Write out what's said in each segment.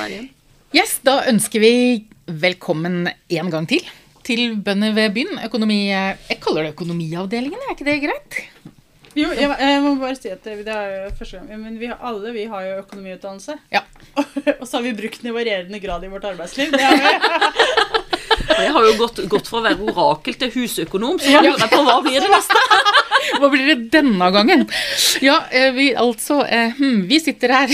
så er igjen. Yes, da ønsker vi velkommen en gang til til Bønder ved byen. Økonomi, jeg kaller det Økonomiavdelingen, er ikke det greit? Jo, jeg, jeg må bare si at det er jo første gang Men vi har, alle vi har jo økonomiutdannelse. Ja. Og så har vi brukt den i varierende grad i vårt arbeidsliv. Det har vi. Jeg har jo gått, gått fra å være orakel til husøkonom, så jeg lurer på hva blir det neste? Hva blir det denne gangen? Ja, eh, vi altså eh, hm, Vi sitter her.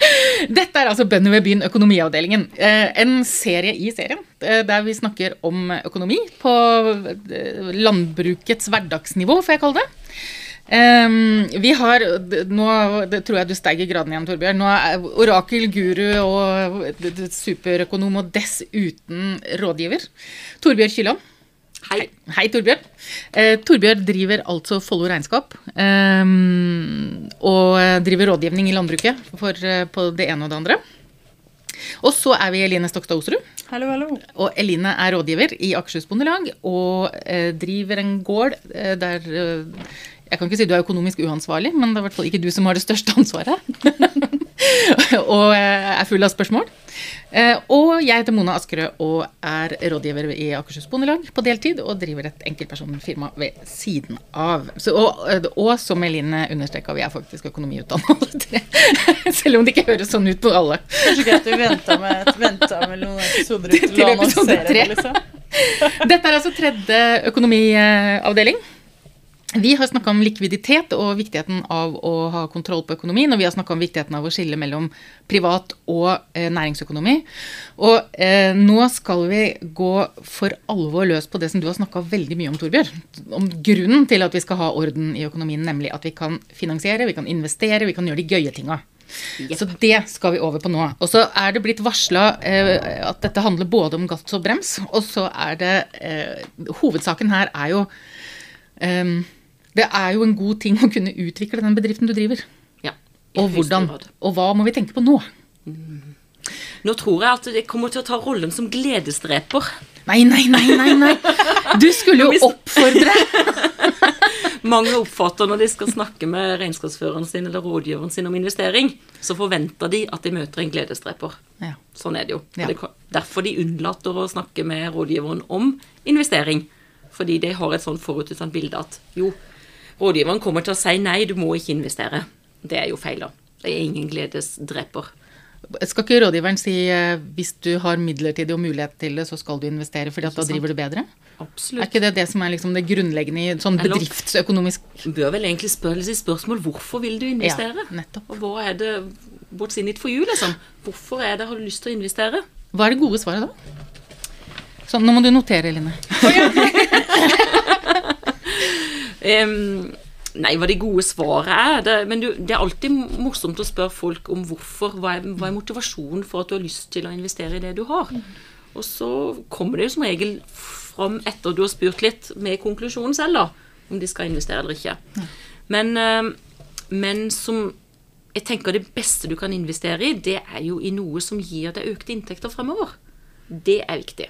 Dette er altså Bønder ved byen, økonomiavdelingen. Eh, En serie i serien eh, der vi snakker om økonomi på eh, landbrukets hverdagsnivå, får jeg kalle det. Um, vi har Nå tror jeg du steiger graden igjen, Torbjørn. Nå er orakel, guru og superøkonom og dessuten rådgiver. Torbjørn Kylland. Hei. Hei, Torbjørn. Eh, Torbjørn driver altså Follo Regnskap. Eh, og driver rådgivning i landbruket for, eh, på det ene og det andre. Og så er vi Eline Stokstad Osrud. Hallo, hallo. Og Eline er rådgiver i Akershus Bondelag og eh, driver en gård eh, der eh, Jeg kan ikke si du er økonomisk uansvarlig, men det er i hvert fall ikke du som har det største ansvaret. og er full av spørsmål. Eh, og jeg heter Mona Askerød og er rådgiver i Akershus Bondelag på deltid og driver et enkeltpersonfirma ved siden av. Så, og, eh, og som Eline understreka, vi er faktisk alle tre. Selv om det ikke høres sånn ut på alle. Kanskje greit du venta med, noen episoder Til til å annonsere det, liksom. Dette er altså tredje økonomiavdeling. Vi har snakka om likviditet og viktigheten av å ha kontroll på økonomien. Og vi har snakka om viktigheten av å skille mellom privat og eh, næringsøkonomi. Og eh, nå skal vi gå for alvor løs på det som du har snakka veldig mye om, Torbjørn. Om grunnen til at vi skal ha orden i økonomien, nemlig at vi kan finansiere, vi kan investere, vi kan gjøre de gøye tinga. Så det skal vi over på nå. Og så er det blitt varsla eh, at dette handler både om gass og brems. Og så er det eh, Hovedsaken her er jo eh, Det er jo en god ting å kunne utvikle den bedriften du driver. Ja, Og hvordan. Og hva må vi tenke på nå? Nå tror jeg at det kommer til å ta rollen som gledesdreper. Nei, nei, nei, nei! nei. Du skulle jo oppfordre! Mange oppfatter når de skal snakke med regnskapsføreren sin eller rådgiveren sin om investering, så forventer de at de møter en gledesdreper. Ja. Sånn er det jo. Ja. Det er derfor de unnlater å snakke med rådgiveren om investering. Fordi de har et sånn forutinntatt bilde at jo, rådgiveren kommer til å si nei, du må ikke investere. Det er jo feil, da. Det er ingen gledesdreper. Skal ikke rådgiveren si eh, hvis du har midlertidig og mulighet til det, så skal du investere, fordi at da driver du bedre? Absolutt. Er ikke det det som er liksom det grunnleggende i sånn bedriftsøkonomisk Du bør vel egentlig spørre seg spørsmål hvorfor vil du investere? Ja, nettopp. Og hva er det What's in it for you, liksom? Hvorfor er det har du lyst til å investere? Hva er det gode svaret da? Sånn, nå må du notere, Line. Em, nei, hva det gode svaret er det, Men du, det er alltid morsomt å spørre folk om hvorfor. Hva er, hva er motivasjonen for at du har lyst til å investere i det du har? Og så kommer det jo som regel fram etter du har spurt litt, med konklusjonen selv, da. Om de skal investere eller ikke. Men, men som jeg tenker det beste du kan investere i, det er jo i noe som gir deg økte inntekter fremover. Det er viktig.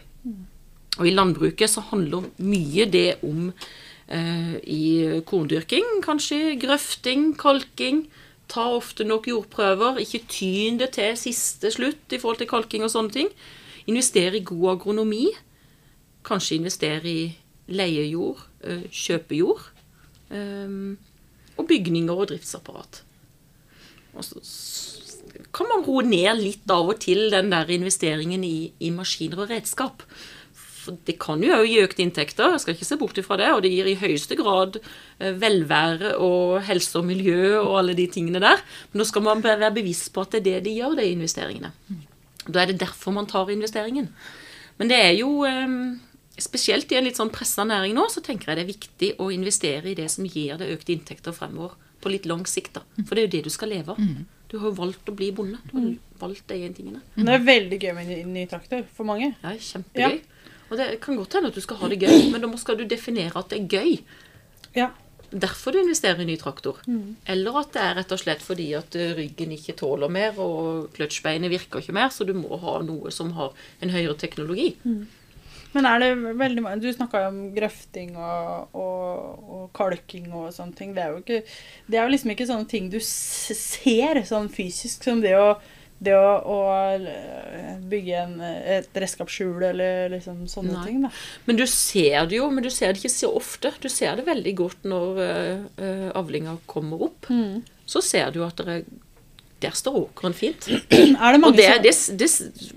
Og i landbruket så handler mye det om i korndyrking, kanskje grøfting, kalking. Ta ofte nok jordprøver, ikke tyn det til siste slutt i forhold til kalking og sånne ting. Investere i god agronomi. Kanskje investere i leiejord, kjøpe kjøpejord. eh, og bygninger og driftsapparat. Og så kan man roe ned litt av og til den der investeringen i, i maskiner og redskap. Det kan jo òg gi økte inntekter, jeg skal ikke se bort ifra det. Og det gir i høyeste grad eh, velvære og helse og miljø og alle de tingene der. Men nå skal man være bevisst på at det er det de gjør, de investeringene. Da er det derfor man tar investeringen. Men det er jo eh, Spesielt i en litt sånn pressa næring nå, så tenker jeg det er viktig å investere i det som gir deg økte inntekter fremover. På litt lang sikt, da. For det er jo det du skal leve av. Du har jo valgt å bli bonde. Du har valgt de ene tingene. Det er veldig gøy med ny, ny traktor for mange. Ja, kjempegøy. Og det kan godt hende at du skal ha det gøy, men da skal du definere at det er gøy. Ja. Derfor du investerer i ny traktor. Eller at det er rett og slett fordi at eh, ryggen ikke tåler mer, og kløtsjbeinet virker ikke mer, så du må ha noe som har en høyere teknologi. Men er det veldig Du snakka jo om grøfting og, og, og kalking og sånne ting. Det er jo ikke Det er jo liksom ikke sånne ting du ser sånn fysisk som det å det å, å eh, bygge en, et redskapsskjul eller liksom sånne Nei. ting, da. Men du ser det jo, men du ser det ikke så ofte. Du ser det veldig godt når uh, avlinga kommer opp. Mm. Så ser du at det er, der står åkeren fint. Det Og det, det, det,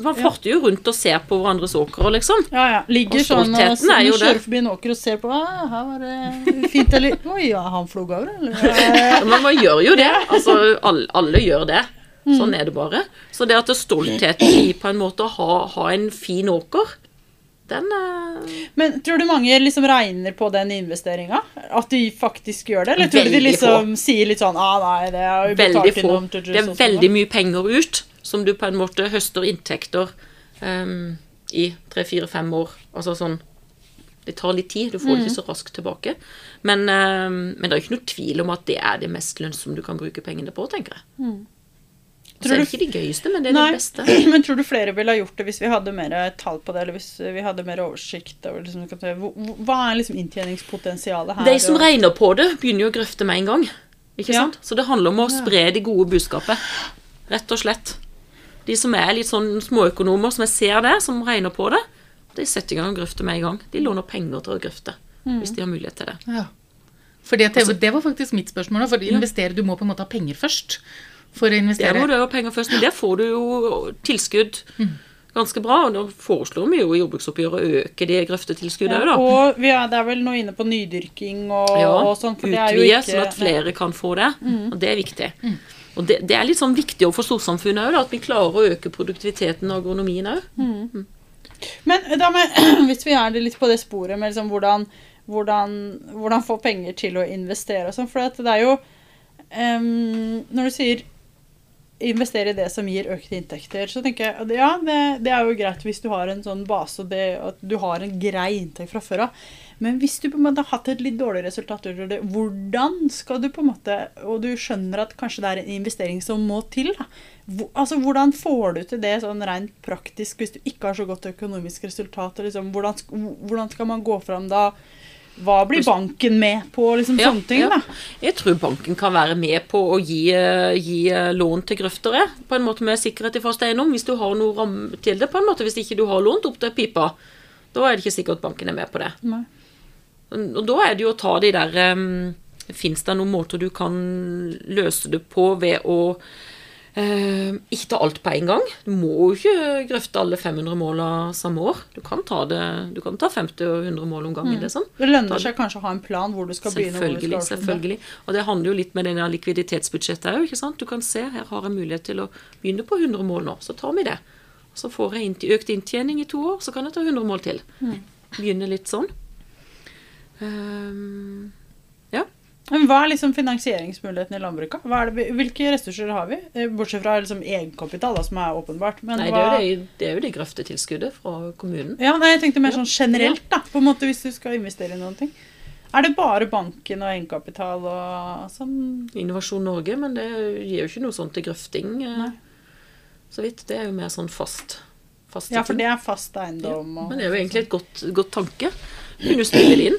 man farter jo rundt og ser på hverandres åkre, liksom. ja, ja. Ligger Og sånn og jo det. kjører forbi en åker og ser på ah, her var det fint, eller Oi, ja, han flog over, eller? Ja, Men man gjør jo det. Altså, alle, alle gjør det. Sånn er det bare. Så det at det er stoltheten i på en måte å ha, ha en fin åker, den er... Men tror du mange liksom regner på den investeringa? At de faktisk gjør det? Eller tror du de liksom liksom sier litt sånn ah, nei, det er jo veldig få. innom Det er sånn veldig mye penger ut, som du på en måte høster inntekter um, i tre-fire-fem år. Altså sånn Det tar litt tid, du får det ikke så raskt tilbake. Men, ehm, men det er ikke noe tvil om at det er det mest lønnsomme du kan bruke pengene på, tenker jeg. Så Tror er det ikke det gøyeste, men det er Nei. det beste. Men tror du flere ville ha gjort det hvis vi hadde mer tall på det, eller hvis vi hadde mer oversikt over liksom, hva- er liksom inntjeningspotensialet her? De som og- regner på det, begynner jo å grøfte med en gang. Ikke Ja. sant? Så det handler om å spre det gode budskapet. Rett og slett. De som er litt sånn småøkonomer, som jeg ser det, som regner på det, de setter i gang og grøfter med en gang. De låner penger til å grøfte, hvis de har mulighet til det. Ja. For det, det var faktisk mitt spørsmål. For å investere, du må på en måte ha penger først. For å Der investere. må du ha penger først, men der får du jo tilskudd ganske bra. Og nå foreslår vi jo i jordbruksoppgjøret å øke det grøftetilskuddet ja, da. Og vi er, det er vel nå inne på nydyrking og, Ja, og sånn, for det er jo utvide, ikke sånn at flere kan få det. Og det er viktig. Og det, det er litt sånn viktig overfor storsamfunnet òg, at vi klarer å øke produktiviteten og agronomien òg. Men da med, hvis vi er litt på det sporet med liksom hvordan, hvordan, hvordan få penger til å investere og sånn, for det er jo um, Når du sier investere i det som gir økte inntekter, så tenker jeg ja, det, det er jo greit hvis du har en sånn base og det, at du har en grei inntekt fra før av. Men hvis du på en måte har hatt et litt dårlig resultat, hvordan skal du på en måte Og du skjønner at kanskje det er en investering som må til. da. Altså, Hvordan får du til det sånn rent praktisk hvis du ikke har så godt økonomisk resultat? Liksom, hvordan, hvordan skal man gå fram da? Hva blir banken med på? liksom Ja, Sånne ting. ja. da. Jeg tror banken kan være med på å gi, eh, gi eh, lån til grøftere, på en måte med sikkerhet i fast eiendom, hvis du har noe ramme til det. på en måte, Hvis ikke du har lånt opp til pipa, da er det ikke sikkert banken er med på det. Nei. Og da er det jo å ta de der um, Fins det noen måter du kan løse det på ved å eh, ikke ta alt på en gang? Du må jo ikke grøfte alle 500 måla samme år. Du kan ta, det, du kan ta 50 og 100 mål om gangen. liksom. Det lønner seg kanskje å ha en plan hvor du skal begynne. Selvfølgelig. skal selvfølgelig. Og det handler jo litt med denne likviditetsbudsjettet òg. Du kan se her har jeg mulighet til å begynne på 100 mål nå, så tar vi det. Så får jeg økt inntjening i to år, så kan jeg ta 100 mål til. Mm. Begynne litt sånn. Um, ja. Men Hva er liksom finansieringsmuligheten i landbruket? Det, hvilke ressurser har vi? Eh, Bortsett fra liksom egenkapital, da, som er åpenbart. Men Nei, det er, jo det, det er jo det grøftetilskuddet fra kommunen. Ja, nei, jeg tenkte mer sånn generelt, da. På en måte Hvis du skal investere i noen ting. Er det bare banken og egenkapital og sånn? Innovasjon Norge, men det gir jo ikke noe sånt til grøfting. eh, Nei. Så vidt. Det er jo mer sånn fast. Ja, for det er fast eiendom. Ja, Men det er jo egentlig et godt, godt tanke. Kunne spille det inn.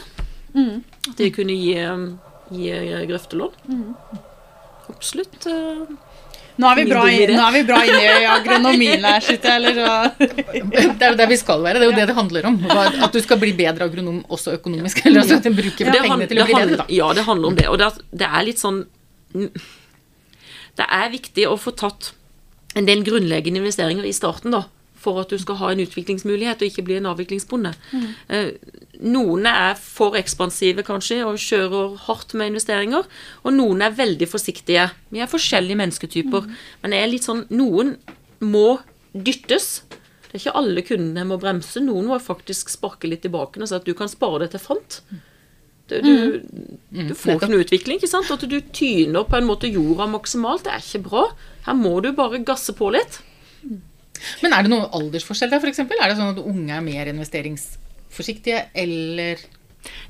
Mm. At de kunne gi, gi eh, grøftelån. Mm. Absolutt. eh, Nå er vi bra, i, nå er vi bra inne i agronomien her, eller så Det er jo der vi skal være. Det er jo det det handler om. At du skal bli bedre agronom også økonomisk. Eller altså at du bruker For pengene til å det bli bedre, da. Ja, det handler om det. Og det, er- det er litt sånn Det er viktig å få tatt en del grunnleggende investeringer i starten, da. For at du skal ha en utviklingsmulighet og ikke bli en avviklingsbonde. Eh, noen er for ekspansive, kanskje, og kjører hardt med investeringer. Og noen er veldig forsiktige. Vi er forskjellige mennesketyper. Men det er litt sånn Noen må dyttes. Det er ikke alle kundene må bremse. Noen må faktisk sparke litt i baken og si at du kan spare det til fant. Du, du, du får ikke noe utvikling. ikke sant? At du tyner på en måte jorda maksimalt, det er ikke bra. Her må du bare gasse på litt. Men er det noen aldersforskjell der, f.eks.? Er det sånn at unge er mer investeringsforsiktige, eller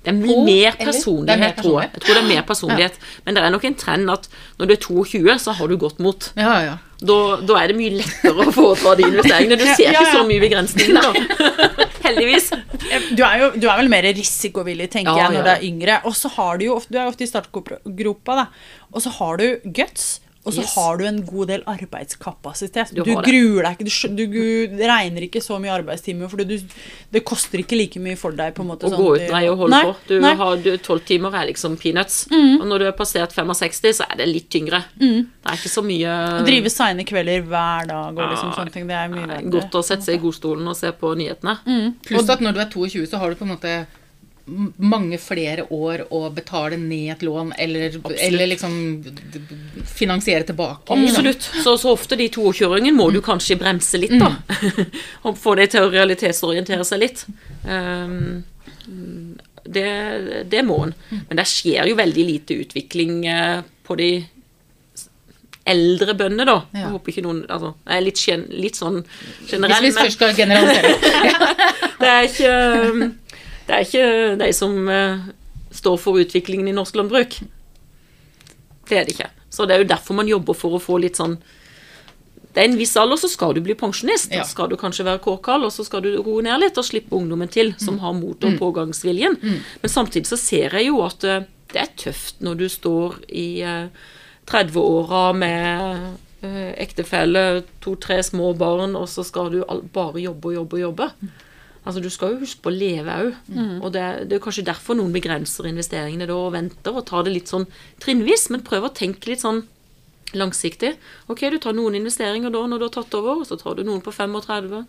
Det er På, mer personlighet, Det er mer tror jeg. Jeg tror det er mer personlighet. Men det er nok en trend at når du er 22, så har du gått mot. Ja, ja. Da, da er det mye lettere å foreta de investeringene. Du ser Ja, ikke ja. så mye begrensninger nå. Heldigvis. du er jo du er vel mer risikovillig, tenker Ja, jeg, når ja. du er yngre. Og så har du jo ofte, du er ofte i startgropa, da. Og så har du guts. Og så Yes. har du en god del arbeidskapasitet. Du Du, gruer deg ikke, du, du, regner ikke så mye arbeidstimer, for du, det koster ikke like mye for deg. på en måte. Å sånn gå ut nei og holde Nei, på. Du nei. har Tolv timer er liksom peanuts. Og når du har passert 65, så er det litt tyngre. Det er ikke så mye Å Drive seine kvelder hver dag og liksom Ja, sånne ting. Det er mye verre. Godt å sette seg i godstolen og se på nyhetene. Pluss at når du er 22, så har du på en måte mange flere år å betale ned et lån, eller, eller liksom finansiere tilbake. Absolutt. Så, så ofte de 22-åringen må du kanskje bremse litt, da. og få deg til å realitetsorientere seg litt. Um, det, det må en. Men det skjer jo veldig lite utvikling eh, på de eldre bøndene, da. Ja. Jeg håper ikke noen altså, Jeg er litt, litt sånn Hvis vi først skal generalisere. det er ikke um, Det er ikke de som eh, står for utviklingen i norsk landbruk. Det er det ikke. Så det er jo derfor man jobber for å få litt sånn Det er en viss alder, så skal du bli pensjonist. Ja. Skal du kanskje være kårkall, og så skal du roe ned litt og slippe ungdommen til, som har mot og pågangsviljen. Men samtidig så ser jeg jo at eh, det er tøft når du står i eh, 30-åra med eh, ektefelle, to-tre små barn, og så skal du bare jobbe og jobbe og jobbe. Altså, Du skal jo huske på å leve òg. Og det, det er kanskje derfor noen begrenser investeringene da og venter og tar det litt sånn trinnvis, men prøv å tenke litt sånn langsiktig. Ok, du tar noen investeringer da når du har tatt over, og så tar du noen på 35,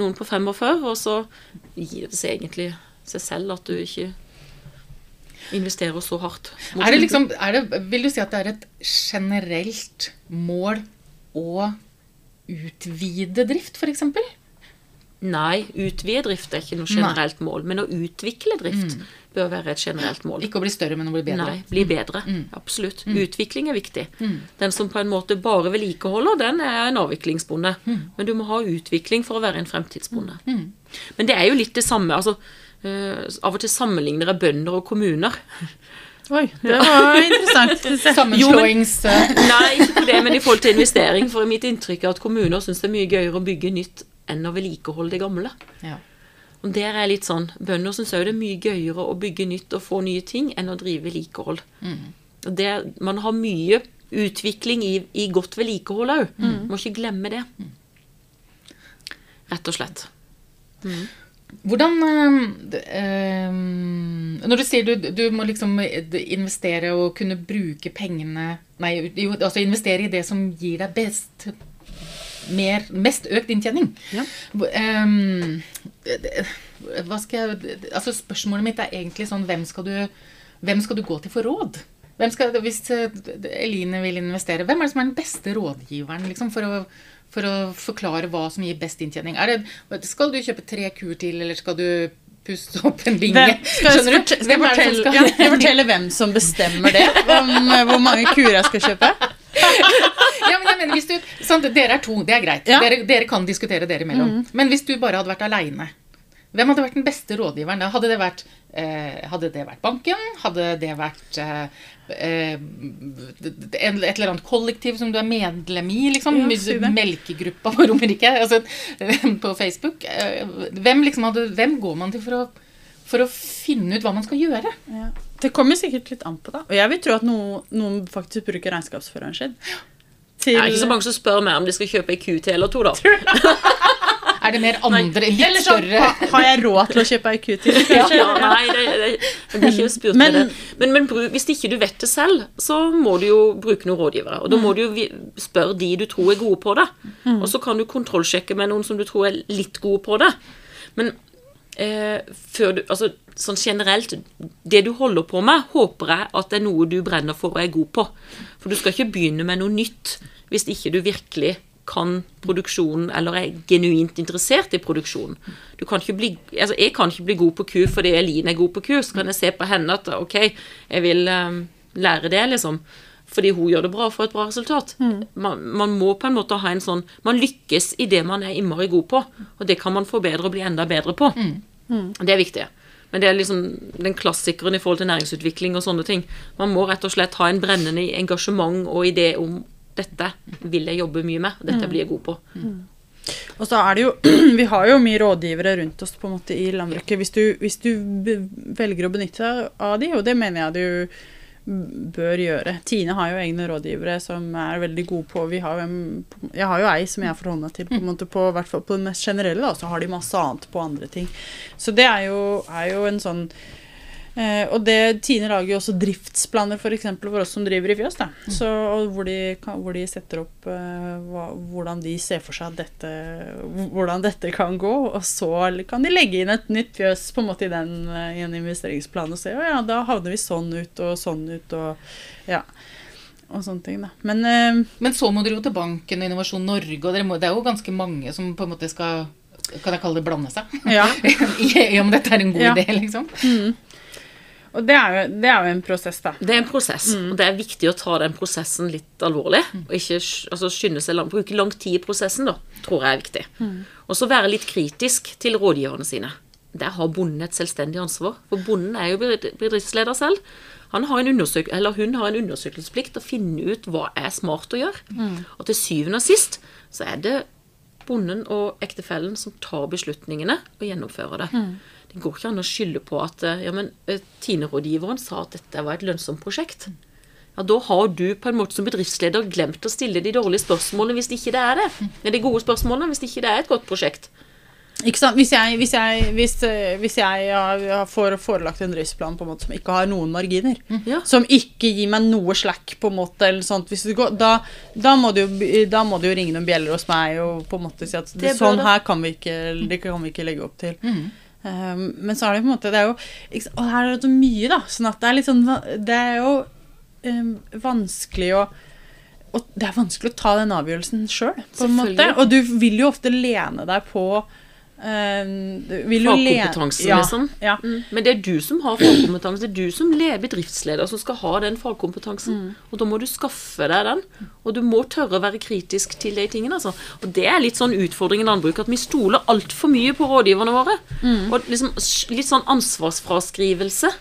noen på 45, og så gir det seg egentlig seg selv at du ikke investerer så hardt. Er det liksom, er det, vil du si at det er et generelt mål å utvide drift, f.eks.? Nei, utvide drift er ikke noe generelt mål, men å utvikle drift bør være et generelt mål. Ikke å bli større, men å bli bedre. Nei, bli bedre. Absolutt. Utvikling er viktig. Den som på en måte bare vedlikeholder, den er en avviklingsbonde. Men du må ha utvikling for å være en fremtidsbonde. Men det er jo litt det samme. altså uh, Av og til sammenligner jeg bønder og kommuner. Oi, det var interessant. Sammenslåings... Nei, ikke på det, men i forhold til investering. For mitt inntrykk er at kommuner syns det er mye gøyere å bygge nytt enn å vedlikeholde det gamle. ja. Og der er litt sånn, Bønder syns òg det er mye gøyere å bygge nytt og få nye ting enn å drive vedlikehold. Mm. det, Man har mye utvikling i, i godt vedlikehold òg. Må ikke glemme det. Rett og slett. Hvordan øh, eh, Når du sier du, du må liksom investere og kunne bruke pengene Nei, jo, altså investere i det som gir deg best mer, mest økt inntjening. Ja. Det- hva skal jeg Altså Spørsmålet mitt er egentlig sånn Hvem skal du, hvem skal du gå til for råd? Skal, hvis eh, Eline vil investere, hvem er det som er den beste rådgiveren liksom, for, å, for å forklare hva som gir best inntjening? Det, skal du kjøpe tre kur til, eller skal du puste opp en binge? Skal, Skjønner du? skal, jeg fortelle, skal- ja, skal jeg fortelle hvem som bestemmer det? Om eh, hvor mange kur jeg skal kjøpe? Men hvis du, sant, Dere er to, det er greit. Ja. Dere, dere kan diskutere dere imellom. Men hvis du bare hadde vært aleine, hvem hadde vært den beste rådgiveren da? Hadde det vært, eh, hadde det vært banken? Hadde det vært eh, eh, et eller annet kollektiv som du er medlem i? liksom? Ja. Melkegruppa på Romerike? Altså, på Facebook? Eh, hvem, liksom hadde, hvem går man til for å, for å finne ut hva man skal gjøre? Ja. Det kommer sikkert litt an på, da. Og jeg vil tro at noen, noen faktisk bruker regnskapsføreren sin. Til, Det er ikke så mange som spør mer om de skal kjøpe ei ku til eller to, da. Er det mer andre, litt Eller sånn, større ha, har jeg råd til å kjøpe ei ku til? Ja, Kanskje? nei, det, det, jeg blir ikke spurt Men- med det. Men, men bru- hvis ikke du vet det selv, så må du jo bruke noen rådgivere. Og da må du jo vi- spørre de du tror er gode på det. Og så kan du kontrollsjekke med noen som du tror er litt gode på det. Men eh, før du Altså sånn generelt Det du holder på med, håper jeg at det er noe du brenner for og er god på. For du skal ikke begynne med noe nytt hvis ikke du virkelig kan produksjonen eller er genuint interessert i produksjonen. Du kan ikke bli, altså Jeg kan ikke bli god på ku fordi Eline er god på ku. Så kan jeg se på henne at ok, jeg vil um, lære det, liksom. Fordi hun gjør det bra for et bra resultat. Man, man må på en måte ha en sånn Man lykkes i det man er innmari god på. Og det kan man forbedre og bli enda bedre på. Det er viktig. Men det er liksom den klassikeren i forhold til næringsutvikling og sånne ting. Man må rett og slett ha en brennende engasjement og idé om dette vil jeg jobbe mye med. Dette blir jeg god på. Og så er det jo Vi har jo mye rådgivere rundt oss på en måte i landbruket. Hvis du, hvis du velger å benytte deg av de, og det mener jeg du bør gjøre. Tine har jo egne rådgivere som er veldig gode på vi har Jeg har jo ei som jeg får hånda til, på, en på, hvert fall på det mest generelle, og så har de masse annet på andre ting. Så det er jo, er jo en sånn Eh, og det, Tine lager jo også driftsplaner for, eksempel, for oss som driver i fjøs. Da. Så, hvor, de hvor, de, setter opp eh, hva, hvordan de ser for seg dette, hvordan dette kan gå. Og så kan de legge inn et nytt fjøs på en måte i, den, i en investeringsplan og se ja, da havner vi sånn ut og sånn ut. og ja og sånne ting. Da. Men, eh, Men så må dere jo til banken og Innovasjon Norge, og må, det er jo ganske mange som på en måte skal Kan jeg kalle det blande seg? Ja. I om dette er en god Ja. idé, liksom. mm. Og det er, jo, det er jo en prosess, da. Det er en prosess, og det er viktig å ta den prosessen litt alvorlig. Og ikke altså, skynde seg lang, bruke lang tid i prosessen, da, tror jeg er viktig. Og så være litt kritisk til rådgiverne sine. Der har bonden et selvstendig ansvar. For bonden er jo bedriftsleder selv. Han har en eller hun har en undersøkelsesplikt å finne ut hva er smart å gjøre. Og til syvende og sist så er det bonden og ektefellen som tar beslutningene og gjennomfører det. Det går ikke an å skylde på at eh, ja, men eh, Tine-rådgiveren sa at dette var et lønnsomt prosjekt. Ja, Da har du på en måte som bedriftsleder glemt å stille de dårlige spørsmålene hvis ikke det er det. Det de gode spørsmålene hvis ikke det er et godt prosjekt. Ikke sant? Hvis jeg, hvis jeg, hvis, eh, hvis jeg får forelagt en driftsplan på en måte som ikke har noen marginer, Ja. som ikke gir meg noe slack, på en måte, eller sånt, hvis går, da, da, må du, da må du, jo ringe noen bjeller hos meg og på en måte si at Det sånn her kan vi ikke, det kan vi ikke legge opp til. Um, men så er det på en måte det er jo, Og her er det så mye, da. Sånn at det er litt sånn Det er jo um, vanskelig å og det er vanskelig å ta den avgjørelsen sjøl, på en måte. Og du vil jo ofte lene deg på lene- Fagkompetansen, ja, liksom. Ja. Mm. Men det er du som har fagkompetanse. Det er du som er bedriftsleder som skal ha den fagkompetansen. Og da må du skaffe deg den. Og du må tørre å være kritisk til de tingene. Altså. Og det er litt sånn utfordringen i landbruket, at vi stoler altfor mye på rådgiverne våre. Og liksom litt sånn ansvarsfraskrivelse.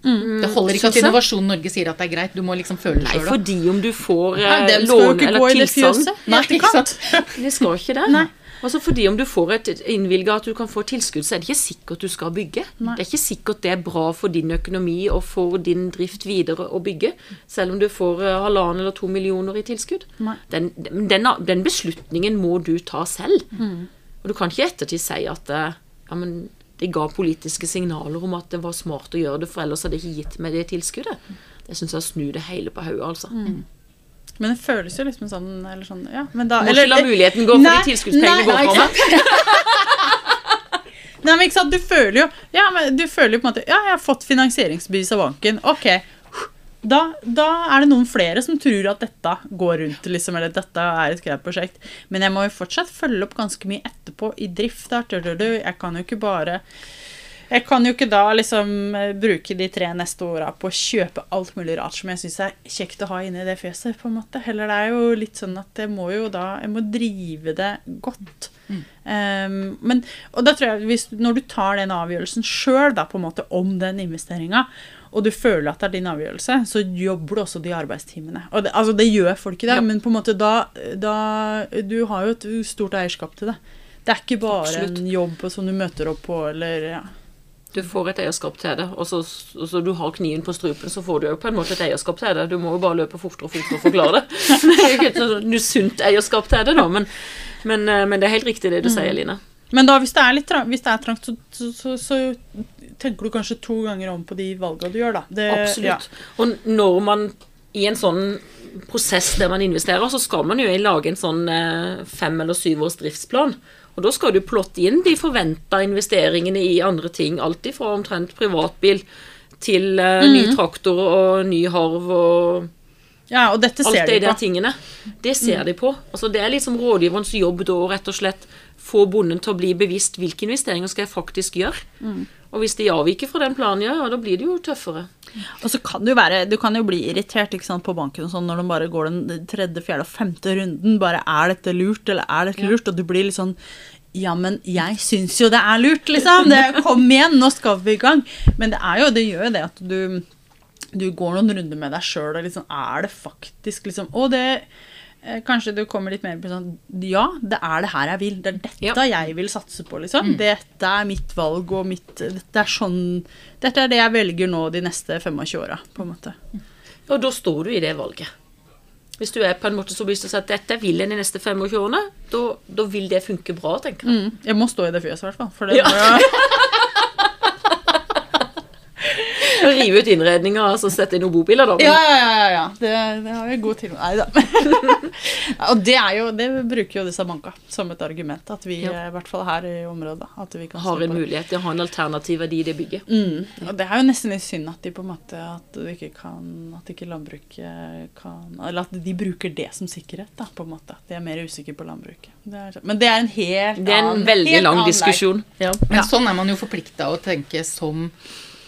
Det holder ikke at. Innovasjon Norge sier at det er greit. Du må liksom føle det Nei, sjøl. fordi om du får eh, lån eller tilsagn Nei, ikke sant? Det skal ikke det. Nei. Altså fordi om du får et innvilga at du kan få tilskudd, så er det ikke sikkert du skal bygge. Nei. Det er ikke sikkert det er bra for din økonomi og for din drift videre å bygge, selv om du får eh, halvannen eller to millioner i tilskudd. Den, den, den beslutningen må du ta selv. Og du kan ikke ettertid si at eh, ja, men de ga politiske signaler om at det var smart å gjøre det, for ellers hadde de ikke gitt meg det tilskuddet. Det syns jeg snur det hele på hodet, altså. Men det føles jo liksom sånn eller sånn, ja. Men da, Må ikke la muligheten gå, for Nei, de tilskuddspengene går ikke meg. Nei, men ikke sant, du føler jo Ja, men du føler jo på en måte Ja, jeg har fått finansieringsbevis av banken. Ok. Da, da er det noen flere som tror at dette går rundt, liksom, eller dette er et greit prosjekt. Men jeg må jo fortsatt følge opp ganske mye etterpå i drift. Der. Jeg kan jo ikke bare jeg kan jo ikke da liksom eh, bruke de tre neste åra på å kjøpe alt mulig rart som jeg syns er kjekt å ha inni det fjøset. på en måte. Heller det er jo litt sånn at jeg må jo da jeg må drive det godt. Um, men, og da tror jeg hvis, Når du tar den avgjørelsen sjøl om den investeringa, og du føler at det er din avgjørelse, så jobber du også de arbeidstimene. Og det, altså det gjør folk i dag, Ja. men på en måte da, da Du har jo et stort eierskap til det. Det er ikke bare Absolutt. en jobb som du møter opp på, eller ja. Du får et eierskap til det, og så, så du har kniven på strupen, så får du jo på en måte et eierskap til det. Du må jo bare løpe fortere og fortere og forklare det. Det er jo ikke et sånn sunt eierskap til det, da, men, men, eh, men det er helt riktig det du sier, Line. Men da, hvis det er litt hvis det er trangt, så, så, så, så tenker du kanskje to ganger om på de valgene du gjør, da. Det, Absolutt. Og når man i en sånn prosess der man investerer, så skal man jo lage en sånn eh, fem- eller syvårs driftsplan. Og da skal du plotte inn de forventa investeringene i andre ting. Alt ifra omtrent privatbil til eh, ny traktor og ny harv og Ja, og dette alt ser de de der tingene. Det ser de på. Altså Det er liksom rådgiverens jobb da å rett og slett få bonden til å bli bevisst hvilke investeringer skal jeg faktisk gjøre. Og hvis de avviker fra den planen, ja, da blir det jo tøffere. Og så kan det jo være Du kan jo bli irritert sant, på banken og sånn når de bare går den tredje, fjerde og femte runden. Bare er dette lurt, eller er dette lurt? Og du blir litt sånn ja, men jeg syns jo det er lurt, liksom. Det, kom igjen, nå skal vi i gang. Men det er jo, det gjør jo det at du, du går noen runder med deg sjøl og liksom Er det faktisk liksom Og det kanskje du kommer litt mer på sånn Ja, det er det her jeg vil. Det er dette Ja. jeg vil satse på, liksom. Dette er mitt valg, og mitt Dette er sånn Dette er det jeg velger nå de neste 25 åra, på en måte. Og da står du i det valget. Hvis du er på en måte så bevisst og sier at dette vil jeg de neste 25 årene, da, da vil det funke bra, tenker jeg. Mm. Jeg må stå i det fjøset, i hvert fall. For det Ja. Rive ut innredninger og så sette inn noen bobiler, da. Men Ja, ja, ja. ja, ja. Det, det har vi god til Nei da. og det er jo Det bruker jo disse banka som et argument. At vi, Ja. i hvert fall her i området, at vi kan har en mulighet til å ha en alternativ verdi i det bygget. Mm. Og det er jo nesten litt synd at de på en måte At ikke kan At ikke landbruket kan Eller at de bruker det som sikkerhet, da, på en måte. At De er mer usikre på landbruket. Det er, men det er en helt Det er en annen- veldig lang diskusjon. Ja. Men Ja. sånn er man jo forplikta å tenke som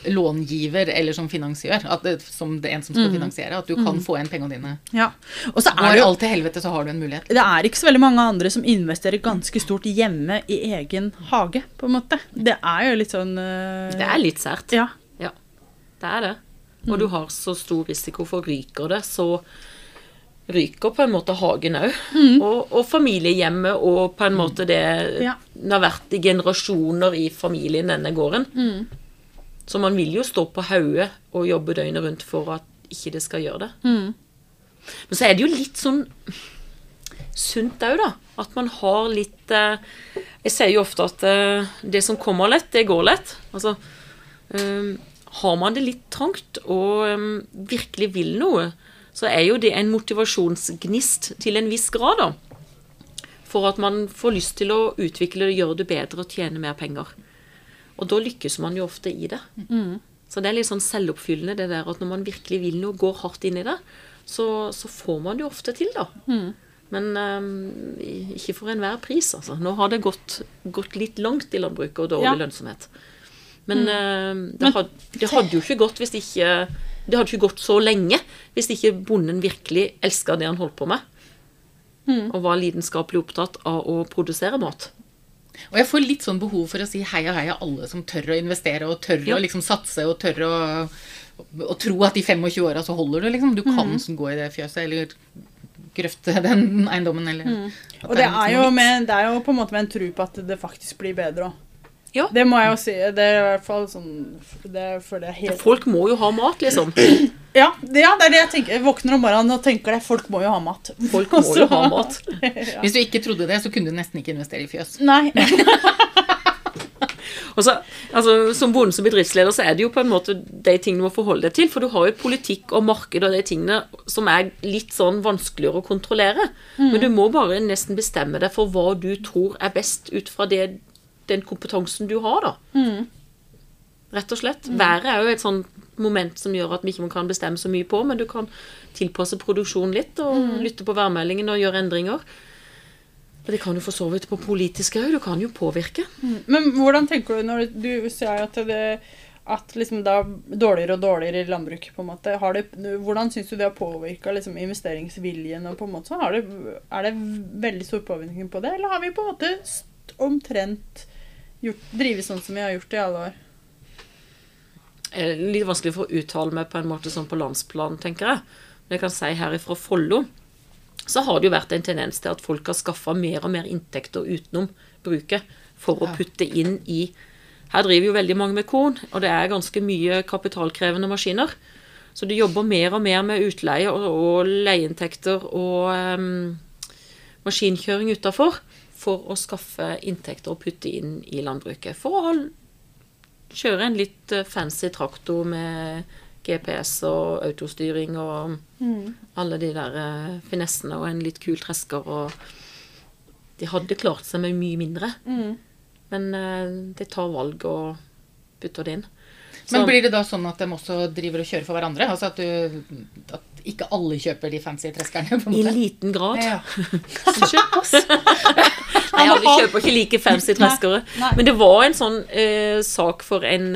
långiver eller som finansiør. At det, som det en som skal finansiere. At du kan få igjen pengene dine. Ja. Og så er Går det jo alt til helvete, så har du en mulighet. det er ikke så veldig mange andre som investerer ganske stort hjemme i egen hage, på en måte. Det er jo litt sånn uh, Det er litt sært. Ja. Ja, det er det. Og du har så stor risiko for ryker det, så ryker på en måte hagen òg. Og, og familiehjemmet og på en måte det Ja. Det har vært i generasjoner i familien, denne gården. Så man vil jo stå på hodet og jobbe døgnet rundt for at ikke det skal gjøre det. Men så er det jo litt sånn sunt òg, da. At man har litt eh, Jeg sier jo ofte at eh, det som kommer lett, det går lett. Altså eh, Har man det litt trangt og eh, virkelig vil noe, så er jo det en motivasjonsgnist til en viss grad, da. For at man får lyst til å utvikle det, gjøre det bedre og tjene mer penger. Og da lykkes man jo ofte i det. Så det er litt sånn selvoppfyllende det der at når man virkelig vil noe, går hardt inn i det, så, så får man det jo ofte til, da. Men um, ikke for enhver pris, altså. Nå har det gått, gått litt langt i landbruket og dårlig Ja. lønnsomhet. Men eh, det, had, det hadde jo ikke gått hvis ikke Det hadde ikke gått så lenge hvis ikke bonden virkelig elska det han holdt på med. Og var lidenskapelig opptatt av å produsere mat. Og jeg får litt sånn behov for å si heia, heia alle som tør å investere og tør Ja. å liksom satse og tør å, å tro at i 25 åra så holder du, liksom. Du kan Mm. gå i det fjøset eller grøfte den eiendommen eller Mm. Og det er, sånn jo med, det er jo på en måte med en tro på at det faktisk blir bedre òg. Ja. Det må jeg jo si. Det er i hvert fall sånn Det føler jeg helt Folk må jo ha mat, liksom. Ja, det, ja, det er det jeg tenker. Jeg våkner om morgenen og tenker det. Folk må jo ha mat. Folk må jo ha mat. Hvis du ikke trodde det, så kunne du nesten ikke investere i fjøs. Nei. Og så, altså, Som bonde som bedriftsleder så er det jo på en måte de tingene du må forholde deg til. For du har jo politikk og marked og de tingene som er litt sånn vanskeligere å kontrollere. Men du må bare nesten bestemme deg for hva du tror er best ut fra det, den kompetansen du har, da. Rett og slett. Været er jo et sånn moment som gjør at vi ikke kan bestemme så mye på, men du kan tilpasse produksjonen litt og lytte på værmeldingen og gjøre endringer. Det kan jo for så vidt på politisk òg. Du kan jo påvirke. Men hvordan tenker du når du sier at det at liksom det er dårligere og dårligere i landbruket, på en måte. Har det, hvordan syns du det har påvirka liksom, investeringsviljen? og på en måte, det, Er det veldig stor påvirkning på det, eller har vi på en måte omtrent gjort, drivet sånn som vi har gjort i alle år? Er litt vanskelig for å uttale meg på en måte sånn på landsplan, tenker jeg. Men jeg kan si her ifra Follo så har det jo vært en tendens til at folk har skaffa mer og mer inntekter utenom bruket for å putte inn i Her driver jo veldig mange med korn, og det er ganske mye kapitalkrevende maskiner. Så de jobber mer og mer med utleie og, og leieinntekter og um, maskinkjøring utafor for å skaffe inntekter og putte inn i landbruket. For å kjøre en litt eh, fancy traktor med GPS og autostyring og alle de der eh, finessene og en litt kul tresker og De hadde klart seg med mye mindre, men eh, de tar valg og putter det inn. Så- Men blir det da sånn at de også driver og kjører for hverandre? Altså at, du, at ikke alle kjøper de fancy treskerne? på en I liten grad. Ja. Nei, alle kjøper ikke like fancy treskere. Nei. Men det var en sånn eh, sak for en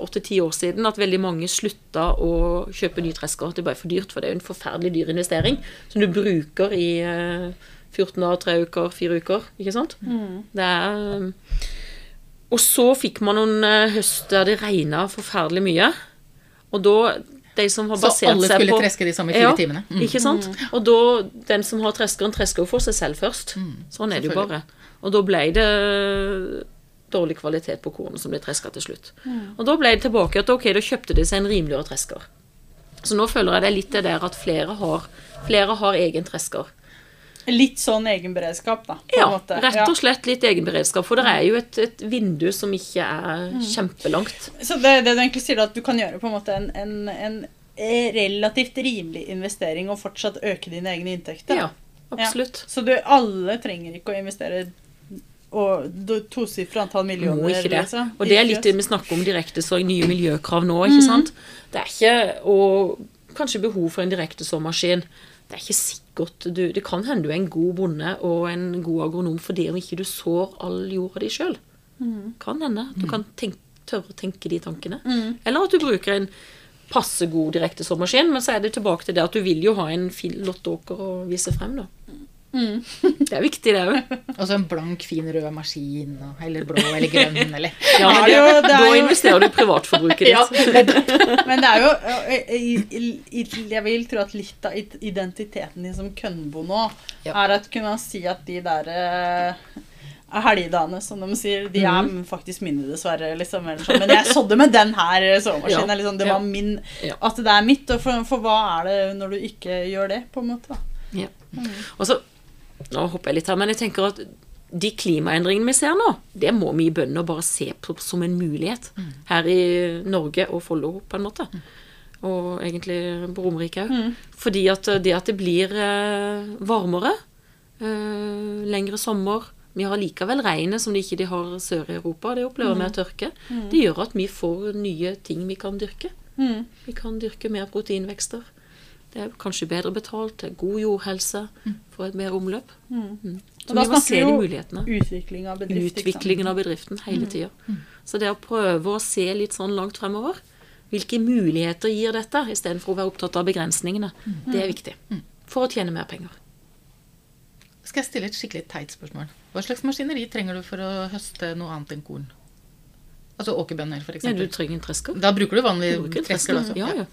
åtte-ti år siden at veldig mange slutta å kjøpe nye tresker. Det ble for dyrt, for det er jo en forferdelig dyr investering som du bruker i eh, 14 dager, tre uker, fire uker. Ikke sant? Det er eh, Og så fikk man noen eh, høst der det regna forferdelig mye. Og da De som har Så alle skulle på treske de samme fire Ja, timene. Mm. Ikke sant? Og da, den som har treskeren, tresker jo for seg selv først. Sånn er det jo bare. Og da ble det dårlig kvalitet på kornet som ble treska til slutt. Og da ble det tilbake at ok, da kjøpte de seg en rimeligere tresker. Så nå føler jeg det er litt det der at flere har, flere har egen tresker. Litt sånn egenberedskap, da. På Ja, måte. rett og slett litt egenberedskap. For det er jo et, et vindu som ikke er kjempelangt. Så det, det du egentlig sier, at du kan gjøre på en måte en, en, en eh, relativt rimelig investering og fortsatt øke dine egne inntekter. Ja, absolutt. Så du, alle trenger ikke å investere og tosifra antall millioner. Må ikke det. Altså. Og det er litt det vi snakker om direkte så nye miljøkrav nå, ikke sant. Det er ikke Og kanskje behov for en direkte såmaskin. Det er ikke sikkert du Det kan hende du er en god bonde og en god agronom fordi om ikke du sår all jorda di sjøl. Kan hende at du kan tenke, tørre å tenke de tankene. Eller at du bruker en passe god direkte såmaskin, men så er det tilbake til det at du vil jo ha en fin lotteåker å vise frem, da. Det er viktig, det òg. Og så en blank, fin rød maskin, eller blå eller grønn, eller Ja, Det det er da investerer du i privatforbruket ditt. Ja, Men det er jo Jeg vil tro at litt av identiteten din som kønnbo nå Ja. er at kunne si at de der eh, helgedagene, som de sier, de er faktisk mine, dessverre. Liksom, eller sånn. Men jeg sådde med den her sovemaskinen. Ja. Liksom, det var min Ja. At det er mitt. Og for, for hva er det når du ikke gjør det, på en måte? Ja. Og så, Nå hopper jeg litt her, men jeg tenker at de klimaendringene vi ser nå, det må vi bønder bare se på som en mulighet her i Norge og Follo, på en måte. Og egentlig på Romerike òg. Fordi at det at det blir eh, varmere, eh, lengre sommer Vi har likevel regnet som de ikke de har sør i Europa. Det opplever vi mer tørke. Det gjør at vi får nye ting vi kan dyrke. Mm. Vi kan dyrke mer proteinvekster. Det er kanskje bedre betalt, det er god jordhelse, får et mer omløp. Mm. Så Og da vi må se de mulighetene. Utvikling av bedrift. Utviklingen av bedriften hele tida. Så det å prøve å se litt sånn langt fremover Hvilke muligheter gir dette, istedenfor å være opptatt av begrensningene. Det er viktig. For å tjene mer penger. Skal jeg stille et skikkelig teit spørsmål? Hva slags maskineri trenger du for å høste noe annet enn korn? Altså åkerbønner, for Ja, du trenger en tresker. Da bruker du vanlig tresker, tresker. altså. Ja, ja.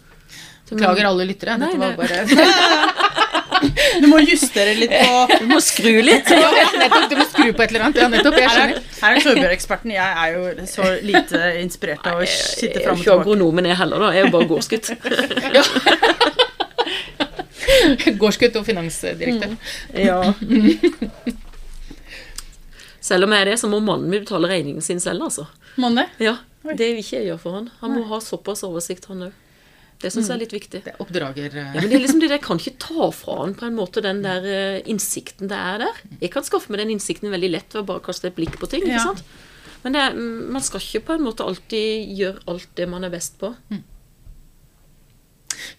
Beklager alle lyttere. Nei, Dette var det- bare Du må justere litt på Du må skru litt. ja, nettopp, Du må skru på et eller annet. Ja, nettopp. Jeg er, skjønner. her er Torbjørn-eksperten. Jeg er jo så lite inspirert av å Jeg sitte er fram og ikke tilbake. agronomen jeg heller, da. Jeg er jo bare gårdsgutt. Gårdsgutt og finansdirektør. Ja. Selv om jeg er det, så må mannen min betale regningen sin selv, altså. Må det? Ja, Det vil ikke jeg gjøre for han. Han må ha såpass oversikt, han òg. Det syns jeg er litt viktig. Det er oppdrager... eh, Ja, men det er liksom det Jeg kan ikke ta fra han på en måte den der eh, innsikten det er der. Jeg kan skaffe meg den innsikten veldig lett ved å bare kaste et blikk på ting. ikke sant? Men det, er- mm, man skal ikke på en måte alltid gjøre alt det man er best på.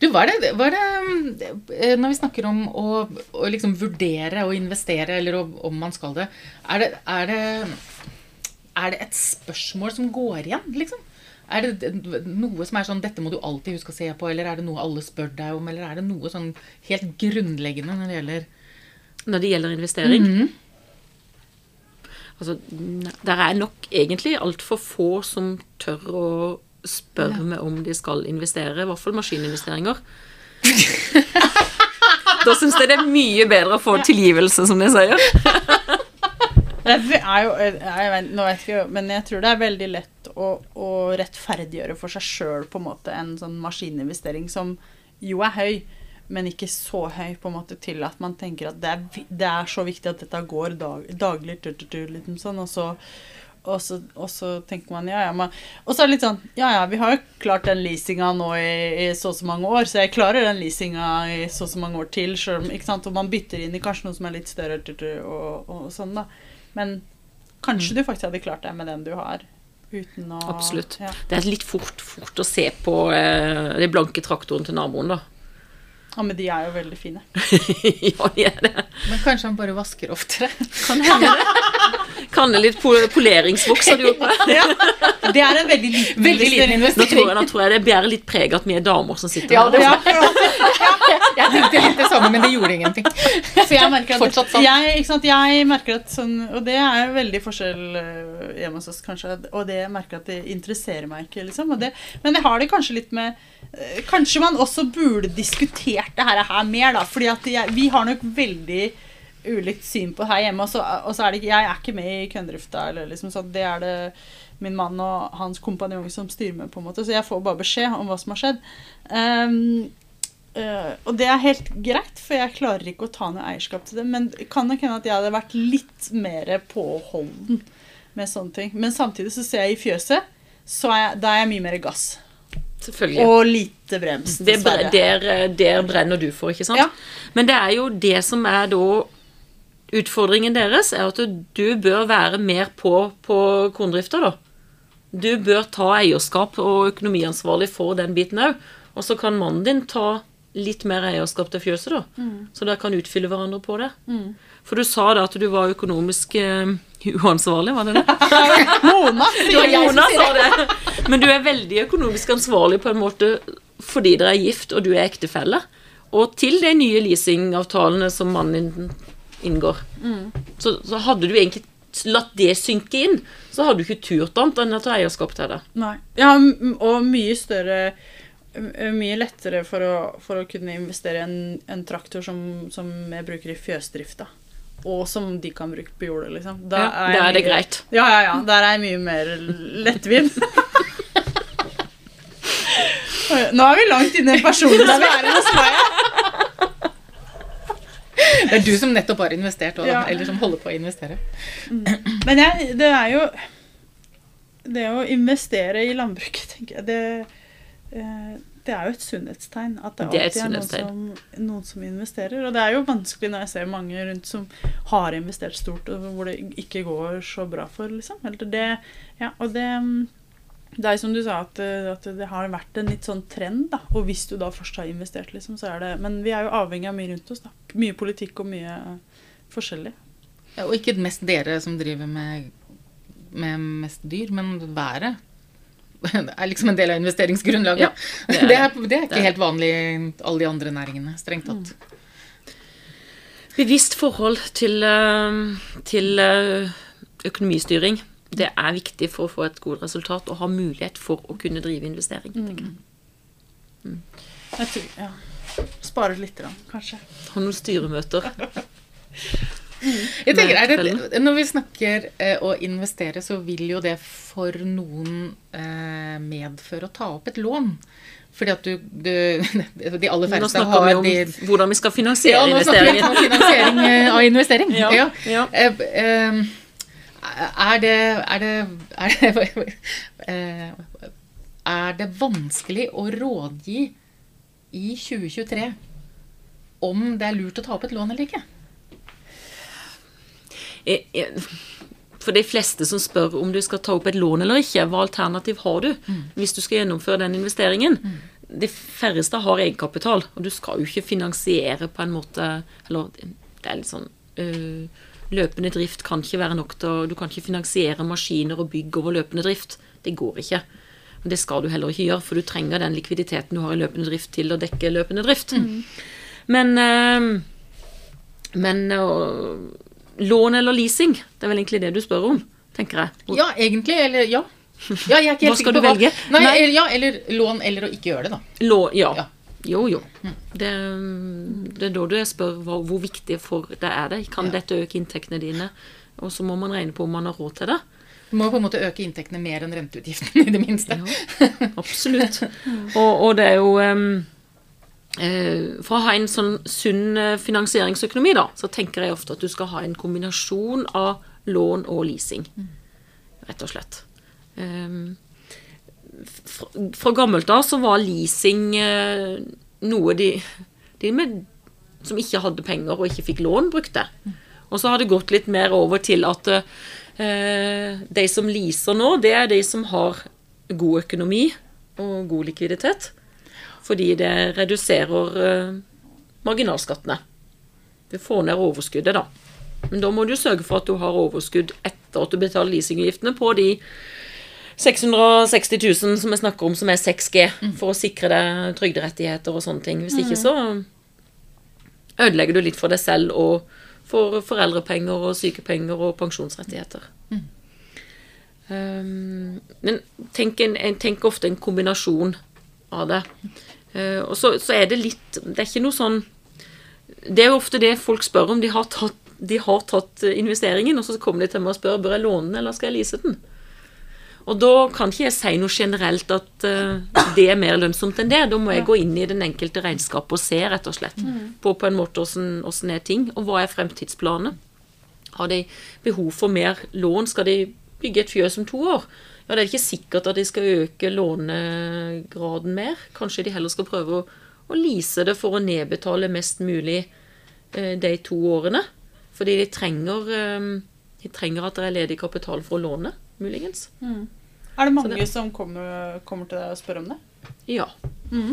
Du, hva er det, hva er det eh, Når vi snakker om å, å liksom vurdere og investere, eller om, om man skal det, er det, er det Er det et spørsmål som går igjen, liksom? Er det noe som er sånn 'dette må du alltid huske å se på', eller er det noe alle spør deg om, eller er det noe sånn helt grunnleggende når det gjelder Når det gjelder investering. Mhm. Altså, der er nok egentlig altfor få som tør å spørre meg om de skal investere, i hvert fall maskininvesteringer. da syns jeg det er mye bedre å få tilgivelse, som de sier. Det er jo, jeg vet, nå vet jo, men jeg tror det er veldig lett å, å rettferdiggjøre for seg sjøl på en måte en sånn maskininvestering som jo er høy, men ikke så høy på en måte til at man tenker at det er, det er så viktig at dette går dag, daglig, Tur, tur, tur, liksom sånn, og så, og, så, og så tenker man ja, ja, man, Og så er det litt sånn Ja, ja, vi har jo klart den leasinga nå i, i så og så mange år, så jeg klarer den leasinga i så og så mange år til, selv ikke sant, og man bytter inn i kanskje noe som er litt større, og, og sånn, da. Men kanskje du faktisk hadde klart deg med den du har, uten å Absolutt. Ja. Det er litt fort, fort å se på eh, den blanke traktoren til naboen, da. ja, men de er jo veldig fine. ja, de er det. Men kanskje han bare vasker oftere? Kan hende det. Kan det litt pol poleringsvoks har du gjort på det? Ja, det er en veldig liten Veldig liten investering. Nå tror, jeg, nå tror jeg det bærer litt preg at vi er damer som sitter Ja, her. det Ja, Jeg tenkte litt det samme, men det gjorde ingenting. Så jeg merker at, Fortsatt sant. jeg, jeg merker at sånn, Og det er veldig forskjell øh, hjemme hos oss, kanskje. Og det jeg merker at det interesserer meg ikke, liksom. Det, men jeg har det kanskje litt med øh, Kanskje man også burde diskutert det her, her mer, da. Fordi at jeg, vi har nok veldig ulikt syn på her hjemme. Og så, og så er det ikke Jeg er ikke med i køndrifta, eller liksom sånn. Det er det min mann og hans kompanjong som styrer med, på en måte. Så jeg får bare beskjed om hva som har skjedd. Ehm, øh, og det er helt greit, for jeg klarer ikke å ta noe eierskap til det. Men det kan nok hende at jeg hadde vært litt mer påholden med sånne ting. Men samtidig så ser jeg i fjøset, så er jeg, da er jeg mye mer gass. Selvfølgelig. Og lite brems, Det dessverre. der, eh, der brenner du for, ikke sant? Ja. Men det er jo det som er da Utfordringen deres er at du bør være mer på, på korndrifta, da. Du bør ta eierskap og økonomiansvarlig for den biten òg. Og så kan mannen din ta litt mer eierskap til fjøset, da. Så dere kan utfylle hverandre på det. For du sa da at du var økonomisk uh, uansvarlig, var det det? Mona! Det var Mona sa det. Men du er veldig økonomisk ansvarlig på en måte fordi dere er gift og du er ektefelle. Og til de nye leasingavtalene som mannen inngår. Så, så hadde du egentlig latt det synke inn, så hadde du ikke turt annet enn å ta eierskap til det. Nei. Ja, og mye større Mye lettere for å, for å kunne investere i en, en traktor som, som jeg bruker i fjøsdrifta. Og som de kan bruke på jordet, liksom. Da Ja, da jeg er det mye- greit. Ja, ja, ja. Der er jeg mye mer lettvint. Nå er vi langt inne i den sfære hos meg. Det er du som nettopp har investert, også, Ja. eller som holder på å investere. Men jeg, det er jo Det å investere i landbruket, tenker jeg, det, eh, det er jo et sunnhetstegn. At det Det er alltid er noen som, noen som investerer. Og det er jo vanskelig når jeg ser mange rundt som har investert stort, og hvor det ikke går så bra for, liksom. Eller det, ja, og det det er som du sa, at, at det har vært en litt sånn trend, da. Og hvis du da først har investert, liksom, så er det Men vi er jo avhengig av mye rundt oss, da. Mye politikk og mye forskjellig. Ja, og ikke mest dere som driver med, med mest dyr, men været. Det er liksom en del av investeringsgrunnlaget. Ja, det, det er, er det, er, ikke helt vanlig i alle de andre næringene, strengt tatt. Bevisst forhold til, eh, til eh, økonomistyring. Det er viktig for å få et godt resultat og ha mulighet for å kunne drive investering. Mm. Mm. Jeg tror, ja. Spare litt, kanskje. Ha noen styremøter. Jeg tenker, er det, Når vi snakker eh, å investere, så vil jo det for noen eh, medføre å ta opp et lån. Fordi at du, du De aller Nå snakker vi har om de hvordan vi skal ja, finansiere nå snakker vi investeringen. om finansiering eh, av investering. Ja, Ja. ja. Eh, eh, Er det Er det, er det, eh, er det vanskelig å rådgi i 2023 om det er lurt å ta opp et lån eller ikke? For de fleste som spør om du skal ta opp et lån eller ikke, hva alternativ har du hvis du skal gjennomføre den investeringen? De færreste har egenkapital, og du skal jo ikke finansiere på en måte Eller det er litt sånn øh, Løpende drift kan ikke være nok til Du kan ikke finansiere maskiner og bygg over løpende drift. Det går ikke. Og det skal du heller ikke gjøre, for du trenger den likviditeten du har i løpende drift til å dekke løpende drift. Men øh, men øh, lån eller leasing, det er vel egentlig det du spør om, tenker jeg. Hvor- Ja, egentlig. Eller ja. ja jeg er ikke helt Hva sikker på du velge? Nei, Nei. Eller, ja, eller lån eller å ikke gjøre det, da. Lå, ja. Ja. Jo, jo. Det, det er da du spør hva, hvor viktig for det er det. Kan Ja. dette øke inntektene dine? Og så må man regne på om man har råd til det. Du må på en måte øke inntektene mer enn renteutgiftene, i det minste. Ja, absolutt. Og, og det er jo eh, For å ha en sånn sunn eh, finansieringsøkonomi, da, så tenker jeg ofte at du skal ha en kombinasjon av lån og leasing. Rett og slett. Em, fra, gammelt av så var leasing eh, noe de, de med, som ikke hadde penger og ikke fikk lån, brukte. Og så har det gått litt mer over til at eh, de som leaser nå, det er de som har god økonomi og god likviditet. Fordi det reduserer eh, marginalskattene. Du får ned overskuddet, da. Men da må du sørge for at du har overskudd etter at du betaler leasingavgiftene på de 660 000 som jeg snakker om, som er 6G, for å sikre deg trygderettigheter og sånne ting. Hvis ikke så ødelegger du litt for deg selv og for foreldrepenger og sykepenger og pensjonsrettigheter. Um, men tenk, en, en, tenk ofte en kombinasjon av det. Uh, og så, så, er det litt Det er ikke noe sånn Det er jo ofte det folk spør om. De har tatt, de har tatt investeringen, og så kommer de til meg og spør bør jeg låne den eller skal jeg lease den. Og da kan ikke jeg si noe generelt at uh, det er mer lønnsomt enn det. Da må jeg gå inn i den enkelte regnskapet og se rett og slett på på en måte åssen er ting, og hva er fremtidsplanene. Har de behov for mer lån? Skal de bygge et fjøs om to år? Ja, Det er ikke sikkert at de skal øke lånegraden mer. Kanskje de heller skal prøve å, å lease det for å nedbetale mest mulig eh, de to årene. Fordi de trenger, eh, de trenger at det er ledig kapital for å låne, muligens. Mm. Er det mange det, som kommer, kommer, til deg og spør om det? Ja. Mm.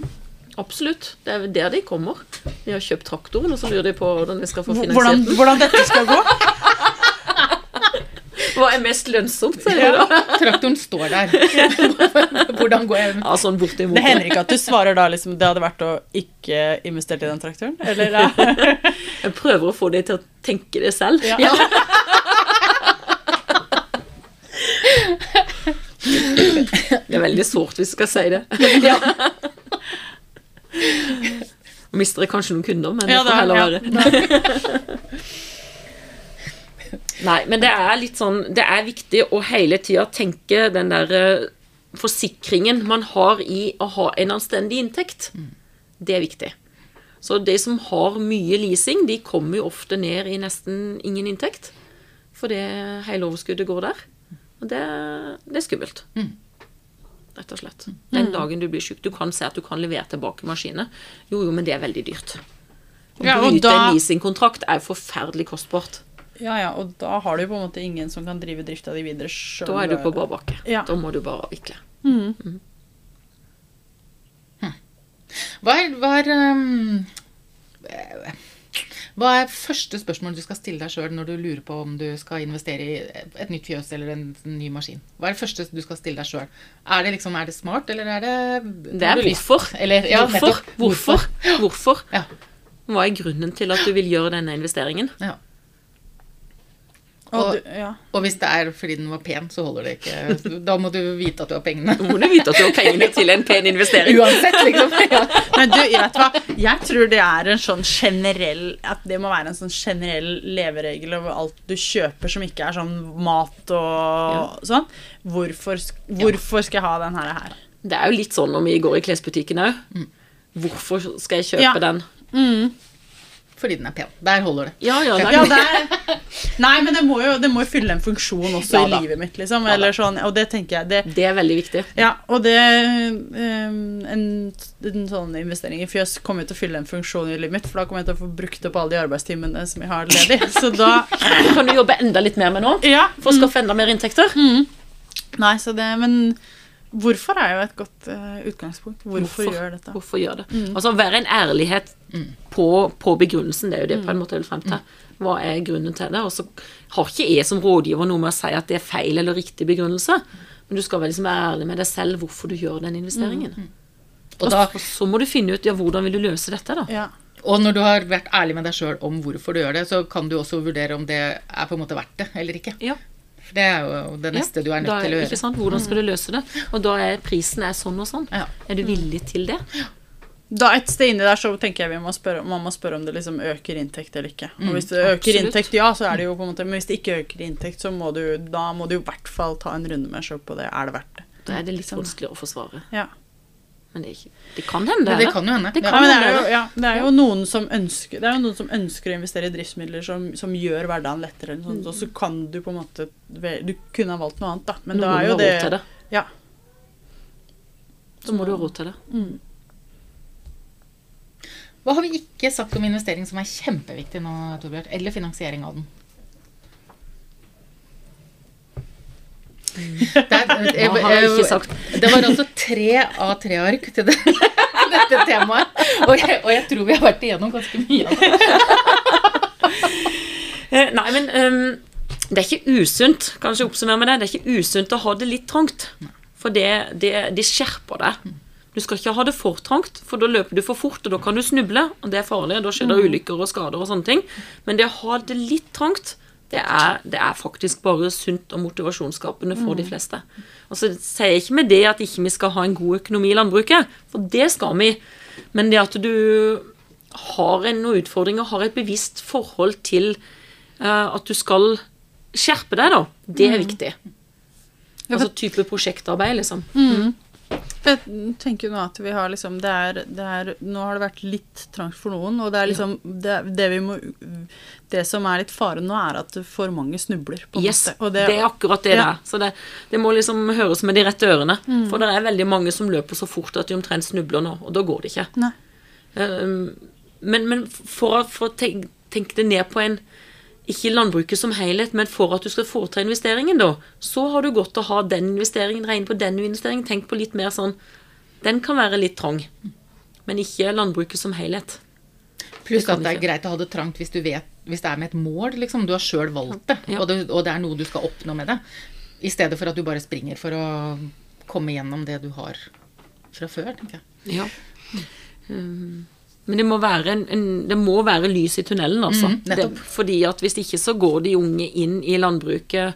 Absolutt. Det er der de kommer. De har kjøpt traktoren, og så lurer de på hvordan de skal få finansiert hvordan, den. Hvordan dette skal gå? Hva er mest lønnsomt? sier Ja. Traktoren står der. Hvordan går jeg ja, sånn bortimot. Det hender ikke at du svarer da liksom det hadde vært å ikke investere i den traktoren? Eller, ja. jeg prøver å få deg til å tenke det selv. Ja. Det er veldig sårt hvis du skal si det. Ja. Mister jeg kanskje noen kunder, men det får heller være. Nei, men det er litt sånn Det er viktig å hele tida tenke den der eh, forsikringen man har i å ha en anstendig inntekt. Det er viktig. Så de som har mye leasing, de kommer jo ofte ned i nesten ingen inntekt. Fordi hele overskuddet går der. Og det, det er skummelt. Mm. Rett og slett. Den dagen du blir syk. Du kan se at du kan levere tilbake maskiner. Jo, jo, men det er veldig dyrt. Å ja, bryte da, en leasingkontrakt er forferdelig kostbart. Ja, ja, og da har du på en måte ingen som kan drive drifta di videre sjøl. Da er du på bar bakke. Ja. Da må du bare avvikle. Mm. Mm. Hm. Hva er, hva er um, hva er første spørsmål du skal stille deg sjøl når du lurer på om du skal investere i et nytt fjøs eller en ny maskin? Hva er det første du skal stille deg sjøl? Er det liksom, er det smart, eller er det Det er hvorfor. Eller, ja, hvorfor. Hvorfor? Hvorfor? Ja. Hva er grunnen til at du vil gjøre denne investeringen? Ja. Og, du, ja. og, hvis det er fordi den var pen, så holder det ikke. Da må du vite at du har pengene. Da må du vite at du har pengene til en pen investering. Uansett, liksom. Ja. Men du, vet hva? Jeg tror det er en sånn generell At det må være en sånn generell leveregel over alt du kjøper som ikke er sånn mat og ja. sånn. Hvorfor, hvorfor, skal jeg ha den her? Det er jo litt sånn når vi går i klesbutikken òg. Mm. Hvorfor skal jeg kjøpe den? Mm. Fordi den er pen. Der holder det. Ja, ja, der. ja der. Nei, men det må, jo, det må jo fylle en funksjon også ja, i livet mitt, liksom. Ja, sånn, og det tenker jeg det, det, er veldig viktig. Ja, og det um, en, en, sånn investering i fjøs kommer jo til å fylle en funksjon i livet mitt, for da kommer jeg til å få brukt opp alle de arbeidstimene som jeg har ledig. Så da Kan du jobbe enda litt mer med nå? Ja. For å skaffe enda mer inntekter? Mm. Nei, så det Men Hvorfor er jo et godt uh, utgangspunkt. Hvorfor, hvorfor gjør dette? Hvorfor gjør det? Mm. Altså være en ærlighet mm. på, på, begrunnelsen, det er jo det på en mm. måte jeg vil frem til. Mm. Hva er grunnen til det? Og så har ikke jeg som rådgiver noe med å si at det er feil eller riktig begrunnelse, men du skal være liksom ærlig med deg selv hvorfor du gjør den investeringen. Mm. Og, da, og så må du finne ut ja, hvordan vil du løse dette, da. Ja. Og når du har vært ærlig med deg sjøl om hvorfor du gjør det, så kan du også vurdere om det er på en måte verdt det eller ikke. Ja. For det er jo det neste ja, du er nødt til å gjøre. Ikke sant? Hvordan skal du løse det? Og da er prisen er sånn og sånn. Ja. Er du villig til det? Da Et sted inni der så tenker jeg vi må spørre, man må spørre om det liksom øker inntekt eller ikke. Og Hvis det øker Absolutt. inntekt, ja, så er det jo på en måte Men hvis det ikke øker inntekt, så må du da må du i hvert fall ta en runde med sjøl på det. Er det verdt det? Da er det litt vanskeligere å forsvare. Ja. Men det, ikke, det, kan hende. Det, det kan jo hende. Det, ja, det, er jo, ja, det er jo noen som ønsker Det er jo noen som ønsker å investere i driftsmidler som, som gjør hverdagen lettere. Sånt, mm. Og så kan du på en måte Du kunne ha valgt noe annet, da. Men da er jo det, til det. Ja. Så må du ha råd til det. Mm. Hva har vi ikke sagt om investering som er kjempeviktig nå, Torbjørn? Eller finansiering av den? Det, jeg, jeg, det var altså tre av tre ark til det, dette temaet. Og jeg, og jeg, tror vi har vært igjennom ganske mye av det. Eh, nei, men um, det er ikke usunt, kanskje oppsummere med det, det er ikke usunt å ha det litt trangt. For det, det, det skjerper deg. Du skal ikke ha det for trangt, for da løper du for fort, og da kan du snuble, og det er farlig. Da skjer det ulykker og skader og sånne ting. Men det å ha det litt trangt, det er, det er faktisk bare sunt og motivasjonsskapende for de fleste. Og så sier jeg ikke med det at ikke vi skal ha en god økonomi i landbruket, for det skal vi. Men det at du har en, noen utfordringer, har et bevisst forhold til uh, at du skal skjerpe deg, da, det er viktig. Altså type prosjektarbeid, liksom. For Jeg tenker nå at vi har liksom det er, det er, Nå har det vært litt trangt for noen, og det er liksom det, det vi må Det som er litt faren nå, er at for mange snubler. på Yes, måte. Det, er akkurat det Ja. det er. Så det, det må liksom høres med de rette ørene. For det er veldig mange som løper så fort at de omtrent snubler nå, og da går det ikke. Nei. Um, men, men for, for å tenke, tenke det ned på en ikke landbruket som helhet, men for at du skal foreta investeringen, da, så har du godt å ha den investeringen, regne på den investeringen. Tenk på litt mer sånn Den kan være litt trang, men ikke landbruket som helhet. Pluss at det er greit å ha det trangt hvis du vet Hvis det er med et mål, liksom. Du har sjøl valgt det, Ja. og det, og det er noe du skal oppnå med det. I stedet for at du bare springer for å komme gjennom det du har fra før, tenker jeg. Ja. Um, men det må, være en, en, det må være lys i tunnelen, altså. Mm, det, fordi at hvis ikke så går de unge inn i landbruket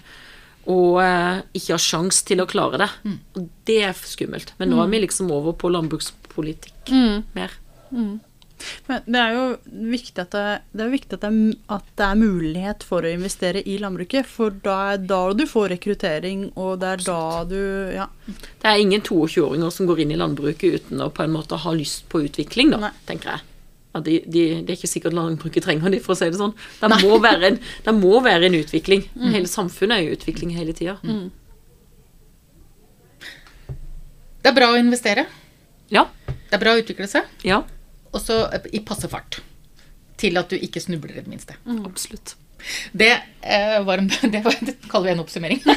og eh, ikke har sjans til å klare det. Mm. Og det er skummelt. Men nå er vi liksom over på landbrukspolitikk mer. Mm. Men det er jo viktig at det, det er viktig at det at det er mulighet for å investere i landbruket, for da er da du får rekruttering, og det er da du Ja. Det er ingen 22-åringer som går inn i landbruket uten å på en måte ha lyst på utvikling, da, Nei. tenker jeg. Ja, de, de, det er ikke sikkert landbruket trenger de, for å si det sånn. Det må, være en, det må være en utvikling. Mm. Hele samfunnet er i utvikling hele tida. Det er bra å investere. Ja. Det er bra å utvikle seg. Ja, Og så i passe fart. Til at du ikke snubler i det minste. absolutt. Det, eh, var en, det, var, det kaller vi en oppsummering.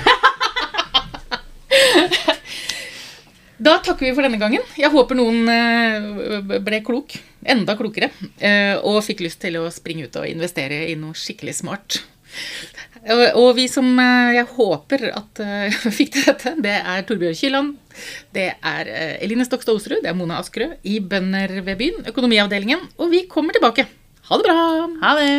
Da takker vi for denne gangen. Jeg håper noen eh, ble klok. Enda klokere. eh, Og fikk lyst til å springe ut og investere i noe skikkelig smart. Og vi som eh, jeg håper at eh, fikk til dette, det er Torbjørn Kielland, det er eh, Eline Stokstad Osterud, det er Mona Askerød i Bønder ved byen, økonomiavdelingen. Og vi kommer tilbake. Ha det bra! Ha det! Ha det.